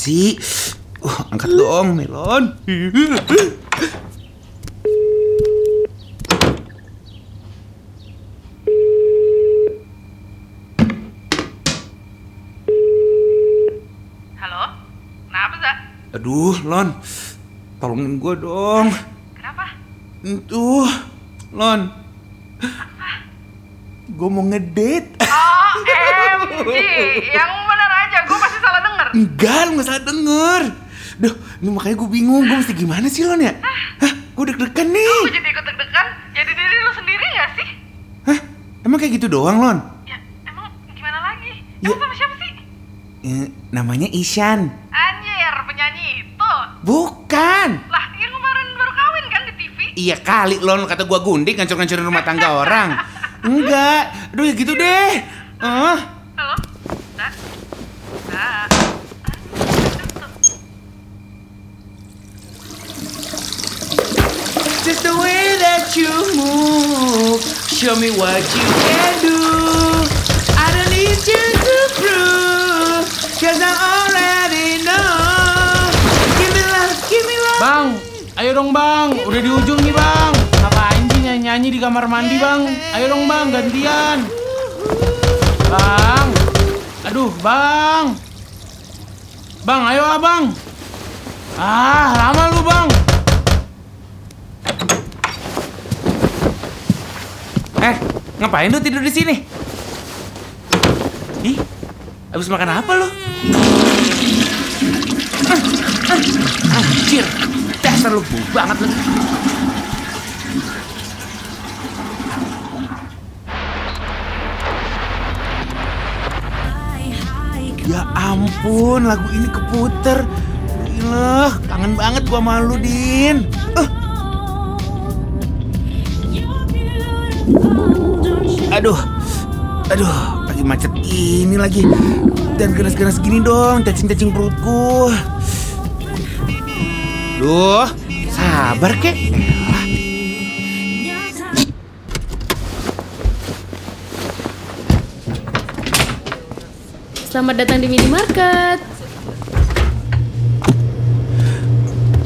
sih? Uh, angkat dong, Melon. Halo? Kenapa, Za? Aduh, Lon. Tolongin gue dong. Kenapa? Tuh, Lon. Gue mau ngedate. Oh, MG. Yang bener aja, gue pasti. Enggak, lu gak salah denger. Duh, ini makanya gue bingung. Gue mesti gimana sih, Lon ya? Hah? Gue deg-degan nih. Gue jadi ikut deg-degan. Jadi diri lu sendiri gak sih? Hah? Emang kayak gitu doang, Lon? Ya, emang gimana lagi? Ya. Emang sama siapa sih? Eh, namanya Ishan. Anjir, penyanyi itu. Bukan. Lah, yang kemarin baru kawin kan di TV? Iya kali, Lon. Kata gue gundik ngancur-ngancurin rumah tangga orang. Enggak. Aduh, ya gitu deh. Ah. Halo? Za? Za? Just the way that you move, show me what you can do. I don't need you to prove, cause I already know. Give me love, give me love. Bang, ayo dong bang, udah di ujung nih bang. Ngapain sih nyanyi-nyanyi di kamar mandi bang? Ayo dong bang, gantian. Bang, aduh bang. Bang, ayo ah bang. Ah, lama lu bang. Eh, ngapain lu tidur di sini? Ih, habis makan apa lu? Anjir, dasar lu banget lu. Ya ampun, lagu ini keputer. Gila, kangen banget gua sama lu, Din. Aduh, lagi macet ini lagi. Dan ganas-ganas gini dong, cacing-cacing perutku. Duh, sabar kek. Elah. Selamat datang di minimarket.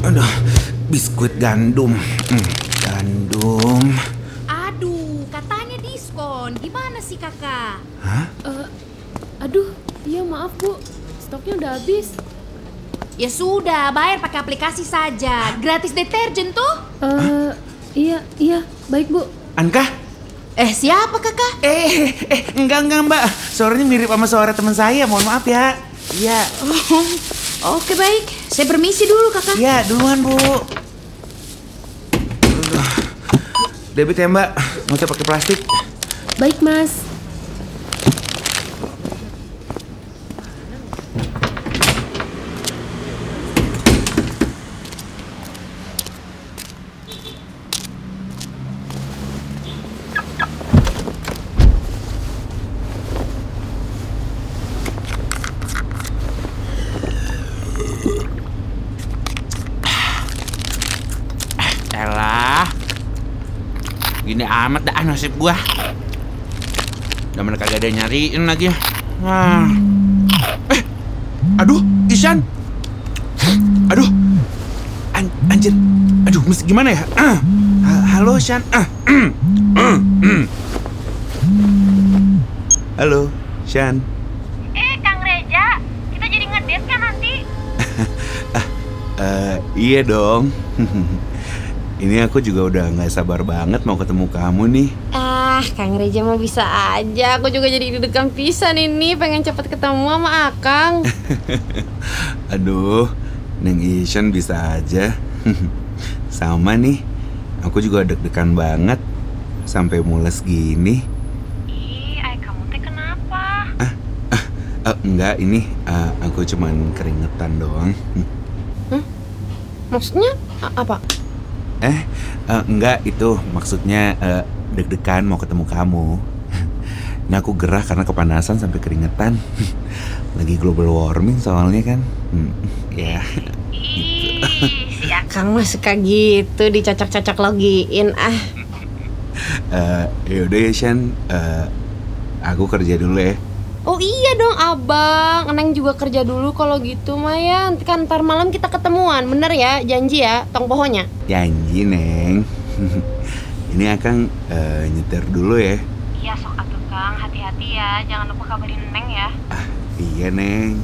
Aduh, biskuit gandum. Hmm, gandum. Aduh, katanya diskon. Gimana sih kakak? Hah? Eh, aduh, iya maaf bu, stoknya udah habis. Ya sudah, bayar pakai aplikasi saja. Gratis deterjen tuh. Eh, iya, iya, baik bu. Anka? Eh, siapa kakak? Eh, eh, enggak, enggak mbak. Suaranya mirip sama suara teman saya, mohon maaf ya. Iya, Oh, oke baik. Saya permisi dulu kakak. iya duluan bu. Aduh. Debit ya mbak, mau coba pakai plastik. Baik mas. Elah. Gini amat dah nasib gua. Udah mana kagak ada yang nyariin lagi. Ah. Eh, aduh, Isan. Aduh, An anjir. Aduh, mesti gimana ya? Ha- Halo, Isan. Ah. Mm. Mm. Mm. Halo, Shan. Eh, Kang Reja, kita jadi ngedate kan nanti? Eh, iya dong. Ini aku juga udah nggak sabar banget mau ketemu kamu nih. Ah, Kang Reja mah bisa aja. Aku juga jadi deg-degan pisan ini, pengen cepet ketemu sama Akang. Aduh, Neng Ishan bisa aja. Sama nih, aku juga deg-degan banget. Sampai mules gini. Ih, ay kamu teh kenapa? Eh, enggak, ini eh, aku cuman keringetan doang. Maksudnya a- apa? Eh, eh, enggak itu maksudnya eh, deg-degan mau ketemu kamu. Ini aku gerah karena kepanasan sampai keringetan. Lagi global warming soalnya kan. Hmm, ya. Ih, si Kang mah suka gitu, dicocok-cocok logiin ah. Eh, yaudah ya Shan, Eh, aku kerja dulu ya. Oh iya dong abang, Neng juga kerja dulu kalau gitu Maya Kan ntar malam kita ketemuan, bener ya? Janji ya, tong pohonnya Janji, Neng. Ini Akang eh, nyetir dulu ya. Iya sok atuh Kang, hati-hati ya. Jangan lupa kabarin Neng ya. Ah, iya, Neng.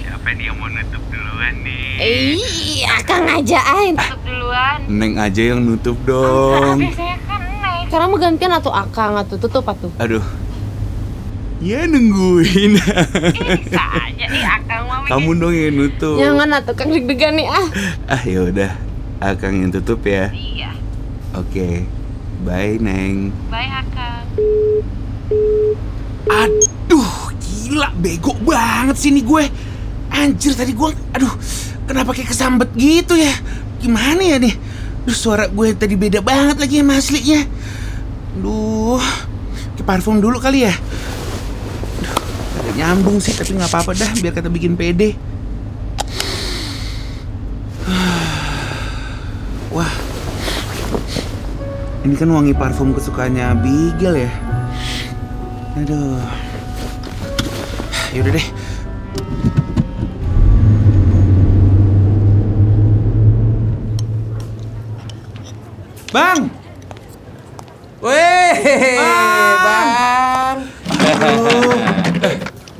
Siapa nih yang mau nutup duluan nih? Iya, Kang ajain Tutup duluan. Neng aja yang nutup dong. biasanya kan Neng. Sekarang mau gantian atau Akang atau tutup atuh Aduh. Ya nungguin. Ini Akang mami. Kamu dong yang nutup. Jangan atuh Kang deg-degan nih ah Ah ya udah, Akang yang tutup ya. Iya. Oke. Bye, Neng. Bye Akang. Aduh, gila bego banget sih nih gue. Anjir tadi gue, aduh, kenapa kayak kesambet gitu ya? Gimana ya nih? Duh, suara gue tadi beda banget lagi sama aslinya. Duh, ke parfum dulu kali ya. Agak nyambung sih, tapi nggak apa-apa dah, biar kata bikin pede. Wah, ini kan wangi parfum kesukaannya Bigel ya. Aduh. Yaudah deh. Bang! Weh, Bang.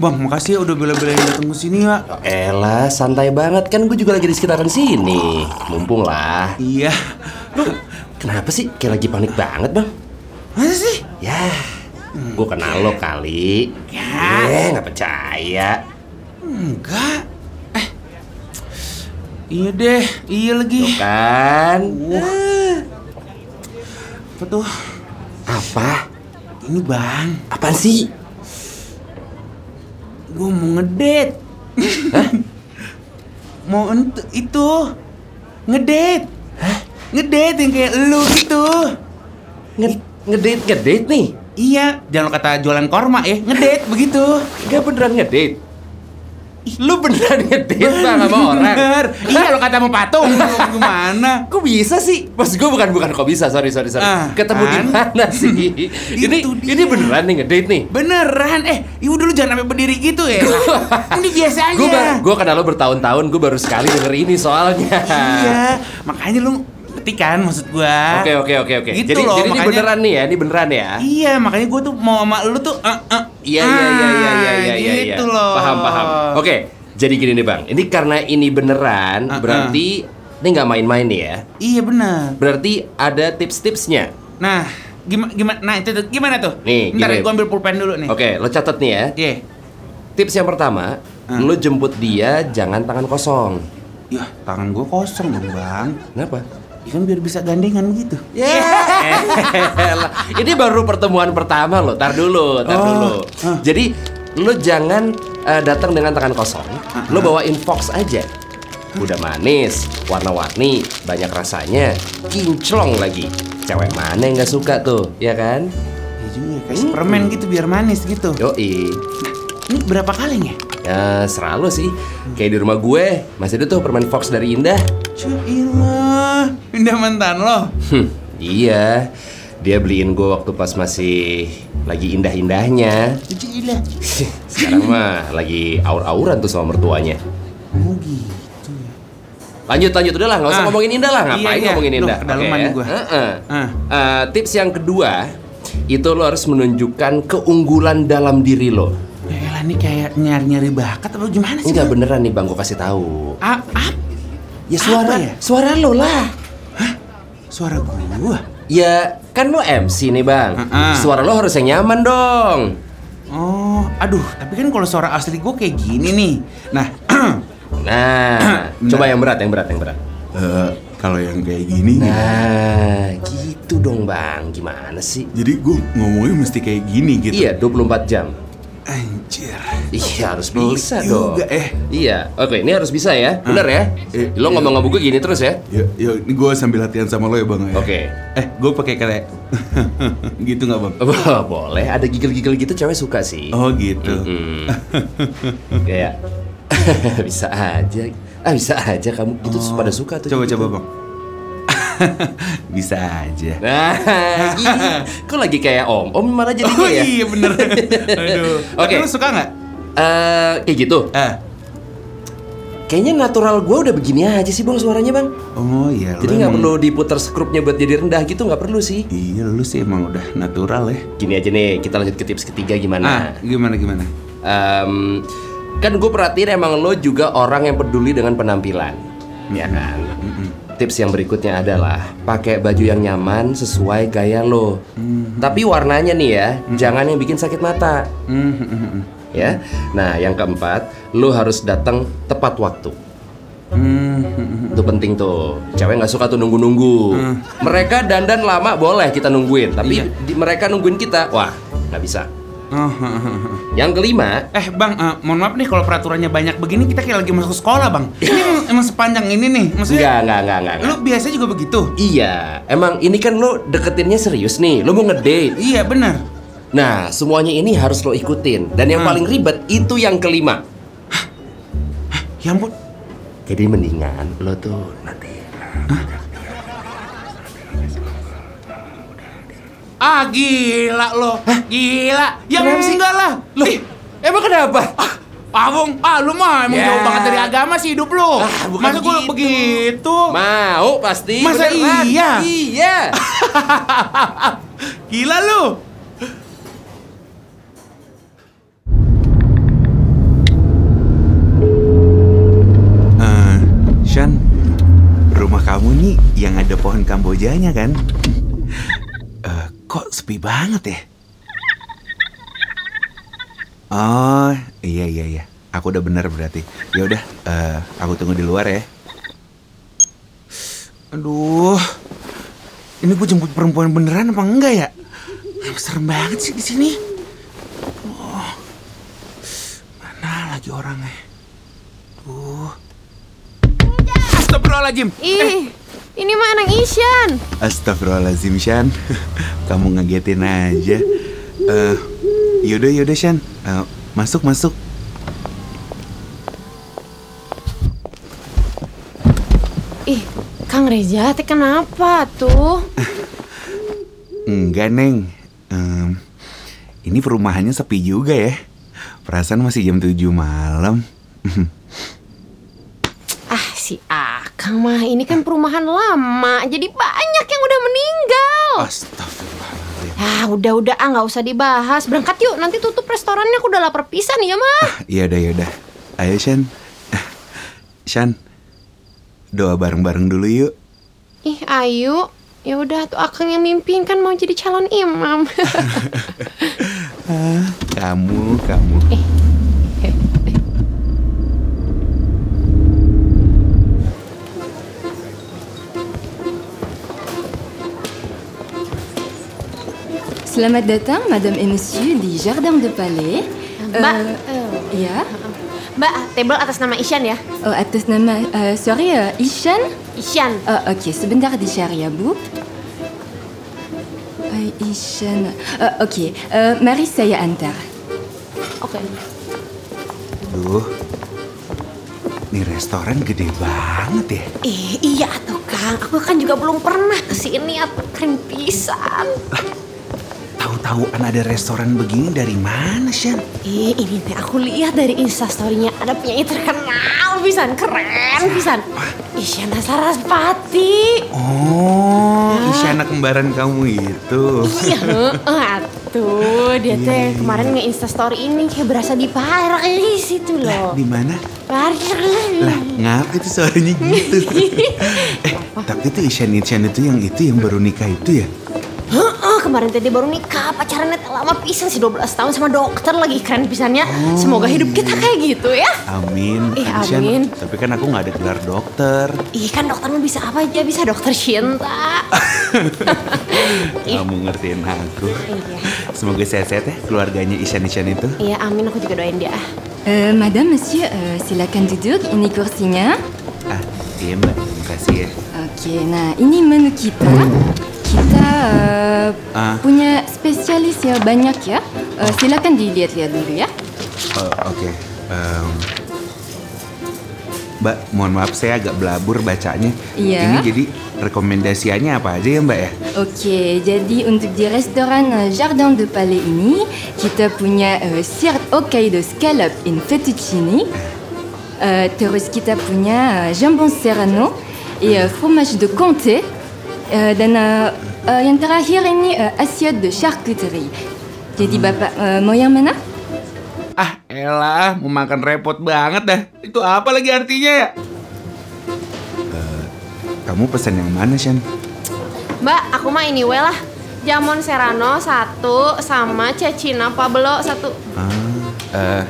Bang, makasih ya udah bela-belain datang ke sini ya. Elah, santai banget kan gue juga lagi di sekitaran sini. Mumpung lah. Iya. Kenapa sih kayak lagi panik banget, Bang? Masa sih? Ya, gue kenal lo kali. Ya. Eh, nggak percaya. Enggak. Eh. Iya deh, iya lagi. Tuh kan? Apa tuh? Apa? Ini bang, Apaan sih? Gue mau ngedate. mau ent itu ngedate. Ngedate yang kayak lu gitu. Nge ngedate ngedate nih? Iya, jangan lo kata jualan korma ya, ngedate begitu. Gak beneran ngedate? Lu beneran ngedate bang sama orang? Iya lo kata mau patung, gimana? Kok bisa sih? Maksud gue bukan bukan kok bisa, sorry sorry sorry. Ah, Ketemu di kan? mana sih? ini dia. ini beneran nih ngedate nih. Beneran, eh, ibu dulu jangan sampai berdiri gitu ya. Ini biasa aja. Gue gue kenal lo bertahun-tahun, gue baru sekali denger ini soalnya. Iya, makanya lu ngerti kan maksud gua. Oke oke oke oke. Gitu jadi loh, jadi ini makanya- beneran nih ya, ini beneran ya. Iya, makanya gua tuh mau sama lu tuh eh eh. Iya iya iya iya iya iya iya. Gitu loh. Paham paham. Oke, jadi gini nih bang. Ini karena ini beneran, Ah, ah. berarti ini nggak main-main nih ya. Iya benar. Berarti ada tips-tipsnya. Nah, gimana gimana nah itu tuh gimana tuh? Nih, Ntar gini. gua ambil pulpen dulu nih. Oke, lo catat nih ya. Iya. Tips yang pertama, Ah. lo jemput dia jangan tangan kosong. Ya, tangan gua kosong dong, Bang. Kenapa? Ya kan biar bisa gandengan gitu. Ya, elah. ini baru pertemuan pertama lo. Tar dulu, tar Oh, dulu. ah. Jadi lo jangan eh, datang dengan tangan kosong. Ah, Lo bawain fox aja. Udah manis, warna-warni, banyak rasanya, kinclong lagi. Cewek mana yang nggak suka tuh, ya kan? Ya juga kayak permen gitu biar manis gitu. Yoi. Ini berapa kaleng ya? Ya, serah lo sih. Kayak di rumah gue, masih ada tuh permen fox dari Indah. Cuilah, pindah mantan lo. Hmm, iya. Dia beliin gue waktu pas masih lagi indah-indahnya. Cuilah. Sekarang mah lagi aur-auran tuh sama mertuanya. Oh gitu ya. Lanjut lanjut udah lah, nggak usah Ah. ngomongin Indah lah. Iya, Ngapain iya. ngomongin Duh, Indah? kedalaman Oke, nih gua. Heeh. Ah. Eh, tips yang kedua itu lo harus menunjukkan keunggulan dalam diri lo. Ya nih kayak nyari-nyari bakat apa gimana sih? Enggak beneran nih bang, gue kasih tahu. A ap? Ya suara, Apa ya? suara lo lah. Suara gua. Ya kan lo MC nih bang. Heeh. Suara lo harus yang nyaman dong. Oh, aduh, tapi kan kalau suara asli gua kayak gini nih. Nah, Nah, coba yang berat, yang berat, yang berat. eh, kalau yang kayak gini, Nah, gitu dong bang. Gimana sih? jadi gua ngomongnya mesti kayak gini gitu. Iya, 24 jam. Anjir. Iya harus Pelik bisa juga, dong. eh. Iya, oke ini harus bisa ya, bener ya. Eh, Lo iya. ngomong sama gue gini terus ya. Ya, ya, ini gua sambil latihan sama lo ya bang. ya? Oke. Eh, gua pakai kayak gitu nggak bang? Boleh. Ada gigil-gigil gitu cewek suka sih. Oh gitu. Mm-mm. Kayak bisa aja. Ah bisa aja kamu itu pada suka tuh. Coba gitu. coba bang. Bisa aja. Nah, ih, kok lagi kayak om? Om malah jadinya Oh ya? iya bener. Aduh. Oke. Lu suka nggak? Eh, kayak gitu. Eh. Kayaknya natural gue udah begini aja sih bang suaranya bang. Oh iya. Jadi nggak perlu diputar skrupnya buat jadi rendah gitu nggak perlu sih. Iya lu sih emang udah natural ya. Gini aja nih, kita lanjut ke tips ketiga Ah, gimana? gimana gimana? Em, kan gue perhatiin emang lo juga orang yang peduli dengan penampilan, ya kan? Tips yang berikutnya adalah pakai baju yang nyaman sesuai gaya lo. Tapi warnanya nih ya, jangan yang bikin sakit mata. Ya. Nah, yang keempat, lo harus datang tepat waktu. Itu penting tuh. Cewek nggak suka tuh nunggu-nunggu. Mereka dandan lama boleh kita nungguin, tapi Iya. di- mereka nungguin kita, wah nggak bisa. Oh, Yang kelima, Eh bang, eh, mohon maaf nih kalau peraturannya banyak begini kita kayak lagi masuk sekolah bang. Ini emang, emang sepanjang ini nih, maksudnya. enggak, enggak, enggak, enggak. Lu biasa juga begitu? Iya, emang ini kan lo deketinnya serius nih, lo mau ngedate. Iya benar. Nah, semuanya ini harus lo ikutin. Dan yang Hmm. paling ribet itu yang kelima. Ya ampun. Jadi mendingan lo tuh nanti. Ah gila lo, gila. Ya Kenapa sih? enggak lah. Loh, Ih, emang kenapa? Ah, Bung, ah lu mah emang Ya. jauh banget dari agama sih hidup lu. Ah, bukan Masa gua gitu. begitu? Mau pasti. Masa beneran. iya? Iya. Gila lu. Eh, Shan, rumah kamu nih yang ada pohon kambojanya kan? Eh, kok sepi banget ya? Oh, iya iya iya. Aku udah bener berarti. Ya udah, eh, aku tunggu di luar ya. Aduh, ini gue jemput perempuan beneran apa enggak ya? Serem banget sih di sini. Oh, mana lagi orangnya? Tuh. Astagfirullahaladzim. Ih, ini mah anak Isyan. Astagfirullahaladzim, Shan. Kamu ngagetin aja. Eh, yaudah, yaudah, Shan. Eh, masuk, masuk. Ih, Kang Reza, teh kenapa tuh? Enggak, Neng. Em, ini perumahannya sepi juga ya. Perasaan masih jam 7 malam. Ah, si Akang mah ini kan perumahan lama, jadi banyak yang udah meninggal. Astagfirullahaladzim. Ah, udah-udah ah nggak usah dibahas. Berangkat yuk, nanti tutup restorannya. Aku udah lapar pisan ya mah. Yaudah, yaudah. Ayo, Shan. Shan, doa bareng-bareng dulu yuk. Ih, ayo. Ya udah tuh Akang yang mimpin kan mau jadi calon imam. Kamu, kamu. Selamat datang, Madame et Monsieur di Jardin de Palais. Mbak, Eh, ya, Mbak, table atas nama Isyan ya. oh, atas nama, eh, sorry, eh, Ishan. Isyan. Oh, Oke, sebentar dicari ya, Bu. Eh, Ishan. Eh, Oke, eh, mari saya antar. Oke. Duh. Ini restoran gede banget ya. Eh, iya tuh Kang. Aku kan juga belum pernah ke sini atau keren pisan. Tahu-tahuan ada restoran begini dari mana, Shan? Eh, ini teh aku lihat dari instastorynya ada penyanyi terkenal pisan, keren pisan. Isyana Sarasvati. Oh, Isyana kembaran kamu itu. Iya, heeh, tuh dia teh kemarin nge instastory ini kayak berasa di Paris itu loh. Di mana? Paris. Lah, ngapa itu suaranya gitu? eh, tapi itu Isyan Isyan itu yang itu yang baru nikah itu ya? Heeh, kemarin teh dia baru nikah, pacarannya lama pisan sih 12 tahun sama dokter lagi keren pisannya. Semoga hidup kita kayak gitu ya. Amin. Eh, amin. Tapi kan aku nggak ada gelar dokter. Ih kan dokter bisa apa aja, bisa dokter cinta. Kamu ngertiin aku. Iya. Semoga sehat-sehat ya keluarganya Isyan Isyan itu. Iya amin aku juga doain dia. Eh, Madame, Monsieur, eh, silakan duduk. Ini kursinya. Ah, iya mbak. Terima kasih ya. Oke, nah ini menu kita. Kita eh, Ah. punya spesialis ya banyak ya. Eh, silakan dilihat-lihat dulu ya. Oke. Em, Mbak, mohon maaf saya agak belabur bacanya. Iya. Ini jadi rekomendasiannya apa aja ya Mbak ya? Oke, jadi untuk di restoran eh, Jardin de Palais ini kita punya uh, sirop Hokkaido scallop in fettuccine, eh, terus kita punya eh, jambon serrano, et eh, fromage de comté, eh, dan eh, eh, yang terakhir ini eh, assiette de charcuterie. Jadi bapak eh, mau yang mana? Ah, elah, mau makan repot banget dah. Itu apa lagi artinya ya? Eh, kamu pesan yang mana, Shan? Mbak, aku mah ini we lah. Jamon Serrano satu sama Cecina Pablo satu. Ah, eh,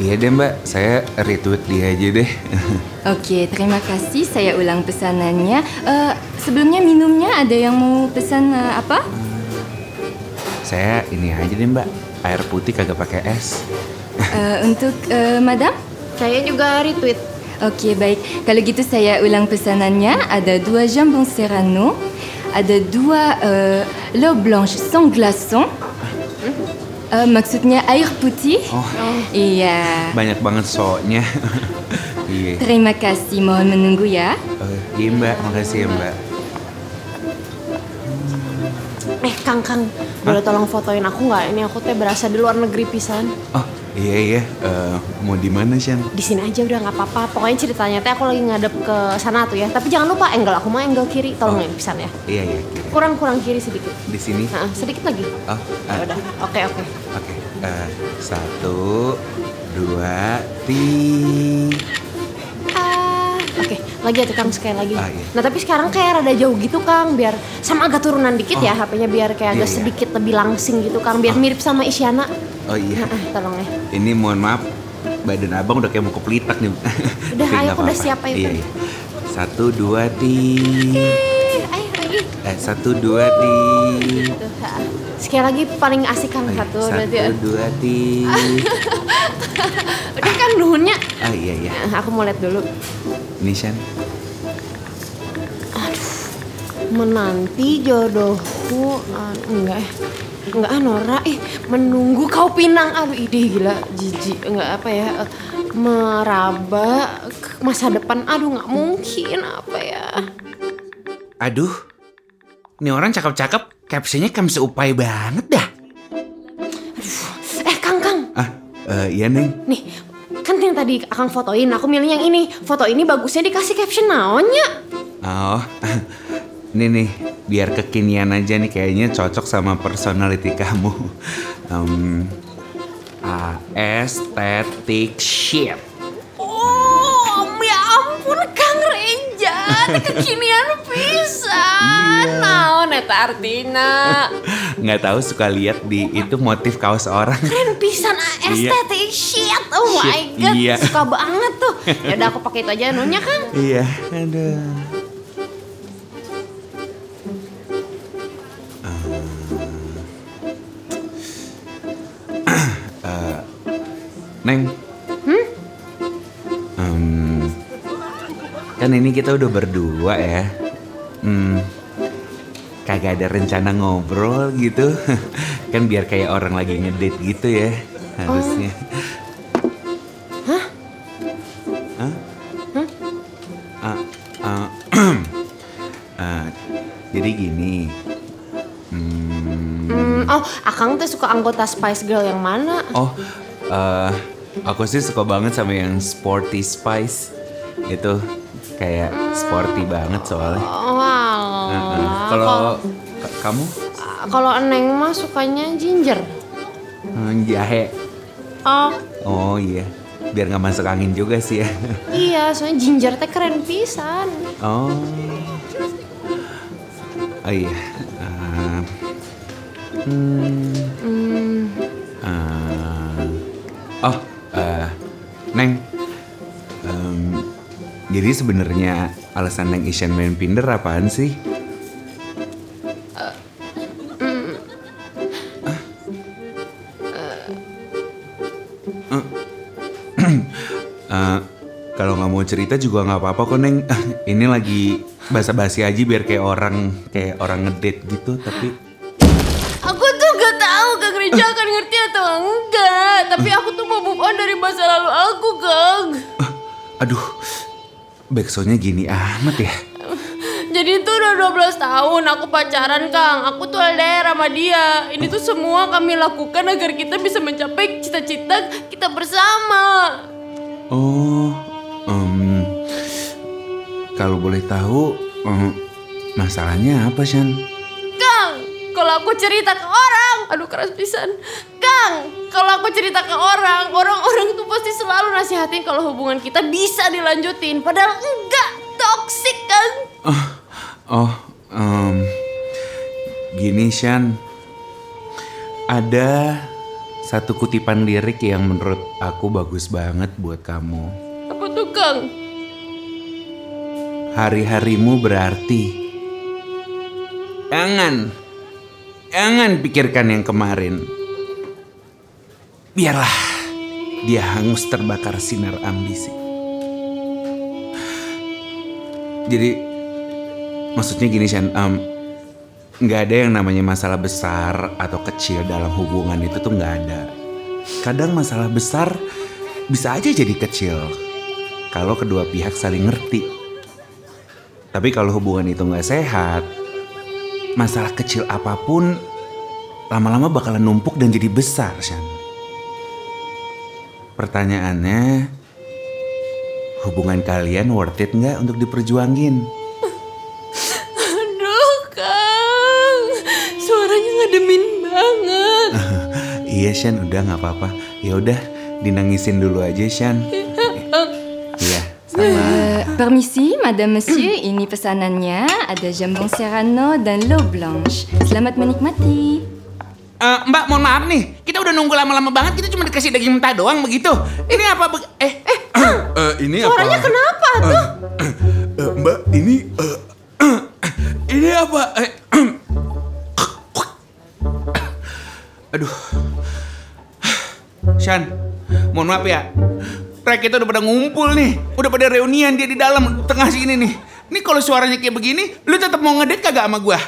iya deh Mbak, saya retweet dia aja deh. Oke, terima kasih. Saya ulang pesanannya. Eh, sebelumnya minumnya ada yang mau pesan eh, apa? saya ini aja deh Mbak, air putih kagak pakai es. Eh, untuk eh, madam? Saya juga retweet. Oke, baik. Kalau gitu saya ulang pesanannya. Ada dua jambon serrano, ada dua eh, l'eau blanche sans glaçon. Eh, maksudnya air putih. Oh. Iya. Banyak banget soalnya. iya. Terima kasih. Mohon menunggu ya. Eh, iya Mbak, makasih ya Mbak. Eh, Kang Kang, boleh tolong fotoin aku nggak? Ini aku teh berasa di luar negeri pisan. Oh, iya iya. Eh, mau di mana Shan? Di sini aja udah nggak apa-apa. Pokoknya ceritanya teh aku lagi ngadep ke sana tuh ya. Tapi jangan lupa angle aku mah angle kiri. Tolong Oh. ya pisan ya. Iya iya. kiri. Kurang kurang kiri sedikit. Di sini. Nah, sedikit lagi. Oh, Ya ah, udah. Oke oke. Oke, eh, satu, dua, tiga. Ah, oke. Lagi ya tuh Kang sekali lagi. Ah, iya. Nah tapi sekarang kayak rada jauh gitu Kang. Biar sama agak turunan dikit ya HP-nya biar kayak agak Iya, iya. sedikit lebih langsing gitu Kang. Biar mirip sama Isyana. Oh iya. Nah, ah, tolong ya. Ini mohon maaf, badan abang udah kayak mau kepelitak nih. Udah, ayo, udah siap, ayo, Iya, iya. Satu, dua, tiga. Eh, ayo lagi. Eh, satu, dua, tiga. Ah. Sekali lagi paling asik Kang satu, dua, Satu, tiga. dua, tiga. Udah kan nuhunnya. Ah iya iya. Nah, aku mau lihat dulu. Ini Shan. Menanti jodohku ah, enggak eh enggak ah Nora eh menunggu kau pinang aduh ide gila jijik enggak apa ya meraba masa depan aduh nggak mungkin apa ya Aduh, ini orang cakep-cakep, captionnya kamu seupai banget dah. eh Kang Kang Ah, eh, iya Neng. nih kan tadi akang fotoin aku milih yang ini foto ini bagusnya dikasih caption naonnya Oh, ini nih, biar kekinian aja nih kayaknya cocok sama personality kamu. Um, aesthetic shit. oh ya ampun Kang Reja kekinian pisan naon eta artina Nggak tahu suka lihat di itu motif kaos orang. keren pisan ah, Iya. aesthetic shit oh my Shit, god iya. suka banget tuh ya udah aku pakai itu aja nunya kan iya, aduh. Eh, Neng. Hmm, kan ini kita udah berdua ya. Hmm, kagak ada rencana ngobrol gitu. kan biar kayak orang lagi ngedate gitu ya harusnya. Hah? Hah? Ah, ah, ah, jadi gini. Hmm, Hmm, oh akang tuh suka anggota Spice Girl yang mana Oh, eh, aku sih suka banget sama yang sporty spice. Itu kayak sporty banget soalnya. oh Heeh. Kalau ka- kamu kalau Neng mah sukanya ginger Hmm, jahe. oh Oh iya, biar nggak masuk angin juga sih ya. iya soalnya ginger teh keren pisan Oh, oh iya. Eh, hmm, hmm, eh, oh, eh, Neng. Em, jadi sebenarnya alasan Neng Isyan main Pinder apaan sih? Eh, kalau nggak mau cerita juga nggak apa-apa kok Neng. Ini lagi basa-basi aja biar kayak orang kayak orang ngedate gitu. Tapi Aku tuh gak tahu Kang Reja akan ngerti atau enggak Tapi aku tuh mau move on dari masa lalu aku Kang aduh backsoundnya gini amat ya? Jadi itu udah 12 tahun aku pacaran Kang. Aku tuh LDR sama dia. Ini tuh semua kami lakukan agar kita bisa mencapai cita-cita kita bersama. Oh, em, kalau boleh tahu, em, masalahnya apa, Shan? Kang, kalau aku cerita ke orang, aduh keras pisan. Kang, kalau aku cerita ke orang, orang-orang tuh pasti selalu nasihatin kalau hubungan kita bisa dilanjutin. Padahal enggak, toksik kan? Oh, oh, em, gini, Shan. Ada satu kutipan lirik yang menurut aku bagus banget buat kamu. Apa tuh Kang? Hari-harimu berarti. Jangan, jangan pikirkan yang kemarin. Biarlah dia hangus terbakar sinar ambisi. Jadi, maksudnya gini Shan, em, nggak ada yang namanya masalah besar atau kecil dalam hubungan itu tuh nggak ada. Kadang masalah besar bisa aja jadi kecil kalau kedua pihak saling ngerti. Tapi kalau hubungan itu nggak sehat, masalah kecil apa pun lama-lama bakalan numpuk dan jadi besar, Shan. Pertanyaannya, hubungan kalian worth it nggak untuk diperjuangin? Iya, Shan, udah nggak apa-apa. Ya udah, dinangisin dulu aja, Shan. Iya, sama. Euh, permisi, Madame Monsieur, ini pesanannya ada jambon serrano dan l'eau blanche. Selamat menikmati. Eh, mbak, mohon maaf nih. Kita udah nunggu lama-lama banget. Kita cuma dikasih daging mentah doang begitu. Ini apa? be- eh, eh, eh, ini Suaranya apa? kenapa tuh? Eh, mbak, ini eh, ini apa? Eh, Aduh. Shan, mohon maaf ya. Mereka kita udah pada ngumpul nih. Udah pada reunian dia di dalam tengah sini nih. Ini kalau suaranya kayak begini, lu tetap mau ngedate kagak sama gua?